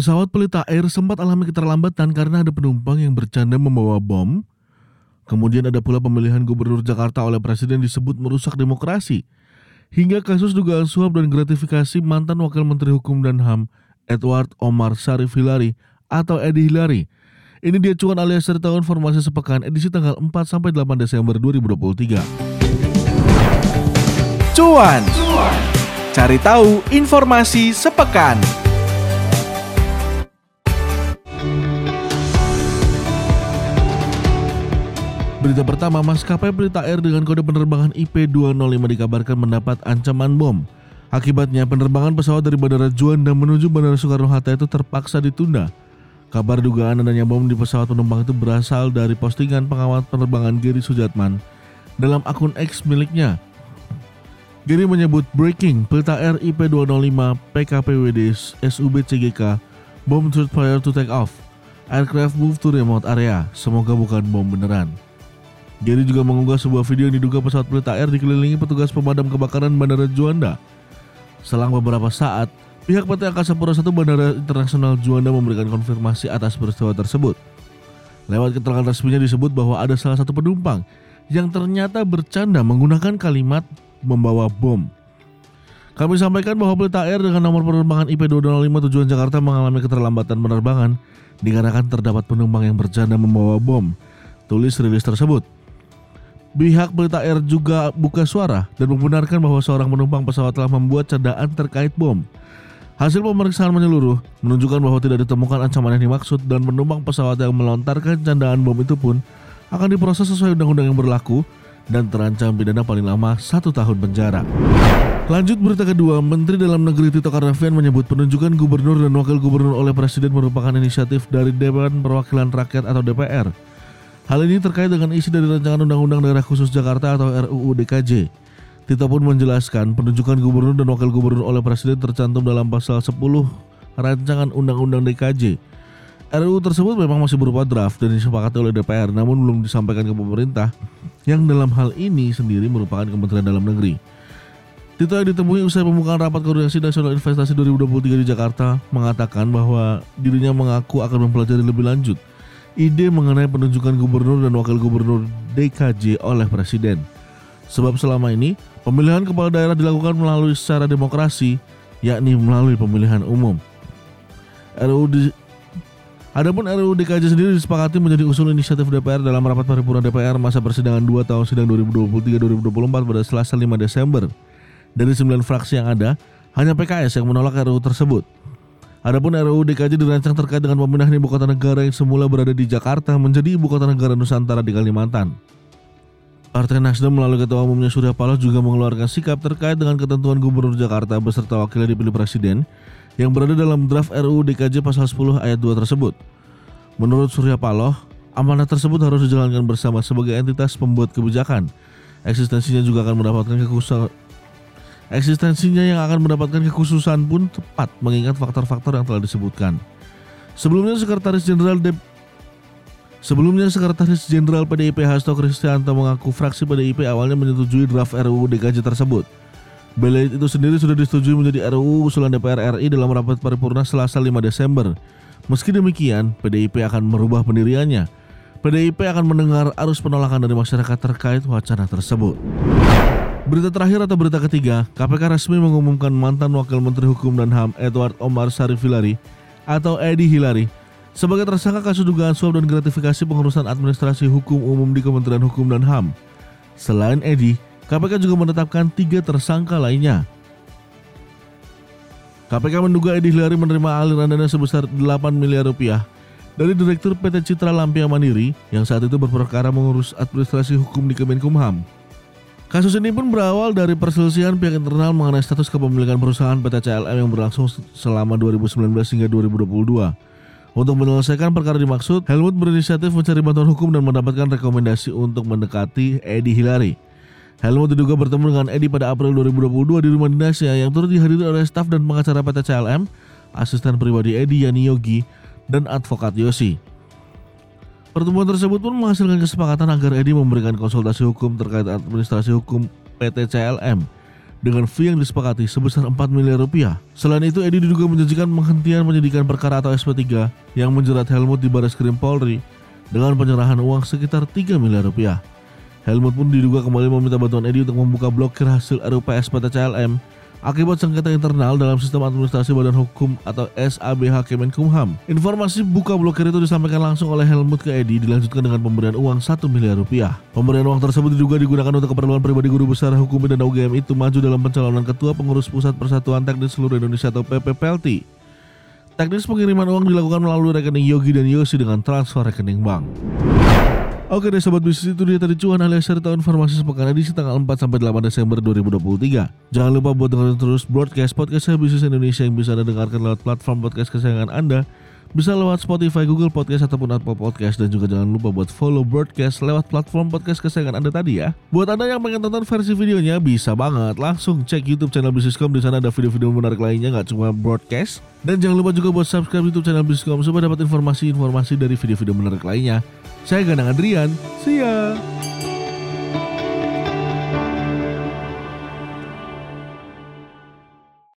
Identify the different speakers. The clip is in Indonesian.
Speaker 1: Pesawat Pelita Air sempat alami keterlambatan karena ada penumpang yang bercanda membawa bom. Kemudian ada pula pemilihan gubernur Jakarta oleh presiden disebut merusak demokrasi. Hingga kasus dugaan suap dan gratifikasi mantan Wakil Menteri Hukum dan HAM Edward Omar Sarif Hilari atau Edi Hilari. Ini dia cuan alias cerita informasi sepekan edisi tanggal 4 sampai 8 Desember 2023.
Speaker 2: Cuan. Cari tahu informasi sepekan.
Speaker 1: Berita pertama, maskapai Pelita Air dengan kode penerbangan IP205 dikabarkan mendapat ancaman bom. Akibatnya, penerbangan pesawat dari Bandara Juanda menuju Bandara Soekarno-Hatta itu terpaksa ditunda. Kabar dugaan adanya bom di pesawat penumpang itu berasal dari postingan pengawal penerbangan Gary Sujatman dalam akun X miliknya. Gary menyebut breaking Pelita Air IP205 PKPWD SUB CGK bomb shoot prior to take off. Aircraft move to remote area. Semoga bukan bom beneran. Gary juga mengunggah sebuah video yang diduga pesawat Pelita Air dikelilingi petugas pemadam kebakaran Bandara Juanda. Selang beberapa saat, pihak PT Angkasa Pura I Bandara Internasional Juanda memberikan konfirmasi atas peristiwa tersebut. Lewat keterangan resminya disebut bahwa ada salah satu penumpang yang ternyata bercanda menggunakan kalimat membawa bom. Kami sampaikan bahwa Pelita Air dengan nomor penerbangan IP205 tujuan Jakarta mengalami keterlambatan penerbangan dikarenakan terdapat penumpang yang bercanda membawa bom. Tulis rilis tersebut. Pihak Pelita Air juga buka suara dan membenarkan bahwa seorang penumpang pesawat telah membuat candaan terkait bom. Hasil pemeriksaan menyeluruh menunjukkan bahwa tidak ditemukan ancaman yang dimaksud dan penumpang pesawat yang melontarkan candaan bom itu pun akan diproses sesuai undang-undang yang berlaku dan terancam pidana paling lama satu tahun penjara. Lanjut berita kedua, Menteri Dalam Negeri Tito Karnavian menyebut penunjukan gubernur dan wakil gubernur oleh presiden merupakan inisiatif dari Dewan Perwakilan Rakyat atau DPR. Hal ini terkait dengan isi dari rancangan Undang-Undang Daerah Khusus Jakarta atau RUU DKJ. Tito pun menjelaskan penunjukan gubernur dan wakil gubernur oleh presiden tercantum dalam pasal 10 rancangan Undang-Undang DKJ. RUU tersebut memang masih berupa draft dan disepakati oleh DPR namun belum disampaikan ke pemerintah yang dalam hal ini sendiri merupakan Kementerian Dalam Negeri. Tito yang ditemui usai pembukaan rapat koordinasi nasional investasi 2023 di Jakarta mengatakan bahwa dirinya mengaku akan mempelajari lebih lanjut ide mengenai penunjukan gubernur dan wakil gubernur DKJ oleh presiden. Sebab selama ini pemilihan kepala daerah dilakukan melalui secara demokrasi, yakni melalui pemilihan umum. RUU di, Adapun RUU DKJ sendiri disepakati menjadi usul inisiatif DPR dalam rapat paripurna DPR masa persidangan 2 tahun sidang 2023-2024 pada Selasa 5 Desember. Dari 9 fraksi yang ada, hanya PKS yang menolak RUU tersebut. Adapun RUU DKJ dirancang terkait dengan pemindahan ibu kota negara yang semula berada di Jakarta menjadi ibu kota negara Nusantara di Kalimantan. Partai Nasdem melalui ketua umumnya Surya Paloh juga mengeluarkan sikap terkait dengan ketentuan Gubernur Jakarta beserta wakilnya dipilih Presiden yang berada dalam draft RUU DKJ pasal 10 ayat 2 tersebut. Menurut Surya Paloh, amanah tersebut harus dijalankan bersama sebagai entitas pembuat kebijakan. Eksistensinya juga akan mendapatkan Eksistensinya yang akan mendapatkan kekhususan pun tepat mengingat faktor-faktor yang telah disebutkan. Sebelumnya Sekretaris Jenderal Dep Sebelumnya Sekretaris Jenderal PDIP Hasto Kristianto mengaku fraksi PDIP awalnya menyetujui draft RUU DKJ tersebut. Bela itu sendiri sudah disetujui menjadi RUU usulan DPR RI dalam rapat paripurna Selasa 5 Desember. Meski demikian, PDIP akan merubah pendiriannya. PDIP akan mendengar arus penolakan dari masyarakat terkait wacana tersebut. Berita terakhir atau berita ketiga, KPK resmi mengumumkan mantan Wakil Menteri Hukum dan HAM Edward Omar Sarif Hilari atau Edi Hilari sebagai tersangka kasus dugaan suap dan gratifikasi pengurusan administrasi hukum umum di Kementerian Hukum dan HAM. Selain Edi, KPK juga menetapkan tiga tersangka lainnya. KPK menduga Edi Hilari menerima aliran dana sebesar 8 miliar rupiah dari Direktur PT Citra Lampia Mandiri yang saat itu berperkara mengurus administrasi hukum di Kemenkumham. Kasus ini pun berawal dari perselisihan pihak internal mengenai status kepemilikan perusahaan PT CLM yang berlangsung selama 2019 hingga 2022. Untuk menyelesaikan perkara dimaksud, Helmut berinisiatif mencari bantuan hukum dan mendapatkan rekomendasi untuk mendekati Edi Hilari. Helmut diduga bertemu dengan Edi pada April 2022 di rumah dinasnya yang turut dihadiri oleh staf dan pengacara PT CLM, asisten pribadi Edi Yani Yogi, dan advokat Yosi. Pertemuan tersebut pun menghasilkan kesepakatan agar Edi memberikan konsultasi hukum terkait administrasi hukum PT CLM dengan fee yang disepakati sebesar 4 miliar rupiah. Selain itu, Edi diduga menjanjikan penghentian penyidikan perkara atau SP3 yang menjerat Helmut di Baris Krim Polri dengan penyerahan uang sekitar 3 miliar rupiah. Helmut pun diduga kembali meminta bantuan Edi untuk membuka blokir hasil RUPS PT CLM akibat sengketa internal dalam sistem administrasi badan hukum atau SABH Kemenkumham. Informasi buka blokir itu disampaikan langsung oleh Helmut ke Edi dilanjutkan dengan pemberian uang 1 miliar rupiah. Pemberian uang tersebut diduga digunakan untuk keperluan pribadi guru besar hukum dan UGM itu maju dalam pencalonan ketua pengurus pusat Persatuan Teknis Seluruh Indonesia atau PPPLT. Teknis pengiriman uang dilakukan melalui rekening Yogi dan Yosi dengan transfer rekening bank. Oke deh sobat bisnis itu dia tadi cuan alias cerita informasi sepekan edisi tanggal 4 sampai 8 Desember 2023. Jangan lupa buat dengerin terus broadcast podcast saya bisnis Indonesia yang bisa Anda dengarkan lewat platform podcast kesayangan Anda. Bisa lewat Spotify, Google Podcast ataupun Apple Podcast dan juga jangan lupa buat follow broadcast lewat platform podcast kesayangan Anda tadi ya. Buat Anda yang pengen tonton versi videonya bisa banget langsung cek YouTube channel Bisniscom di sana ada video-video menarik lainnya nggak cuma broadcast. Dan jangan lupa juga buat subscribe YouTube channel Bisniscom supaya dapat informasi-informasi dari video-video menarik lainnya. Saya Ganang Adrian. See ya.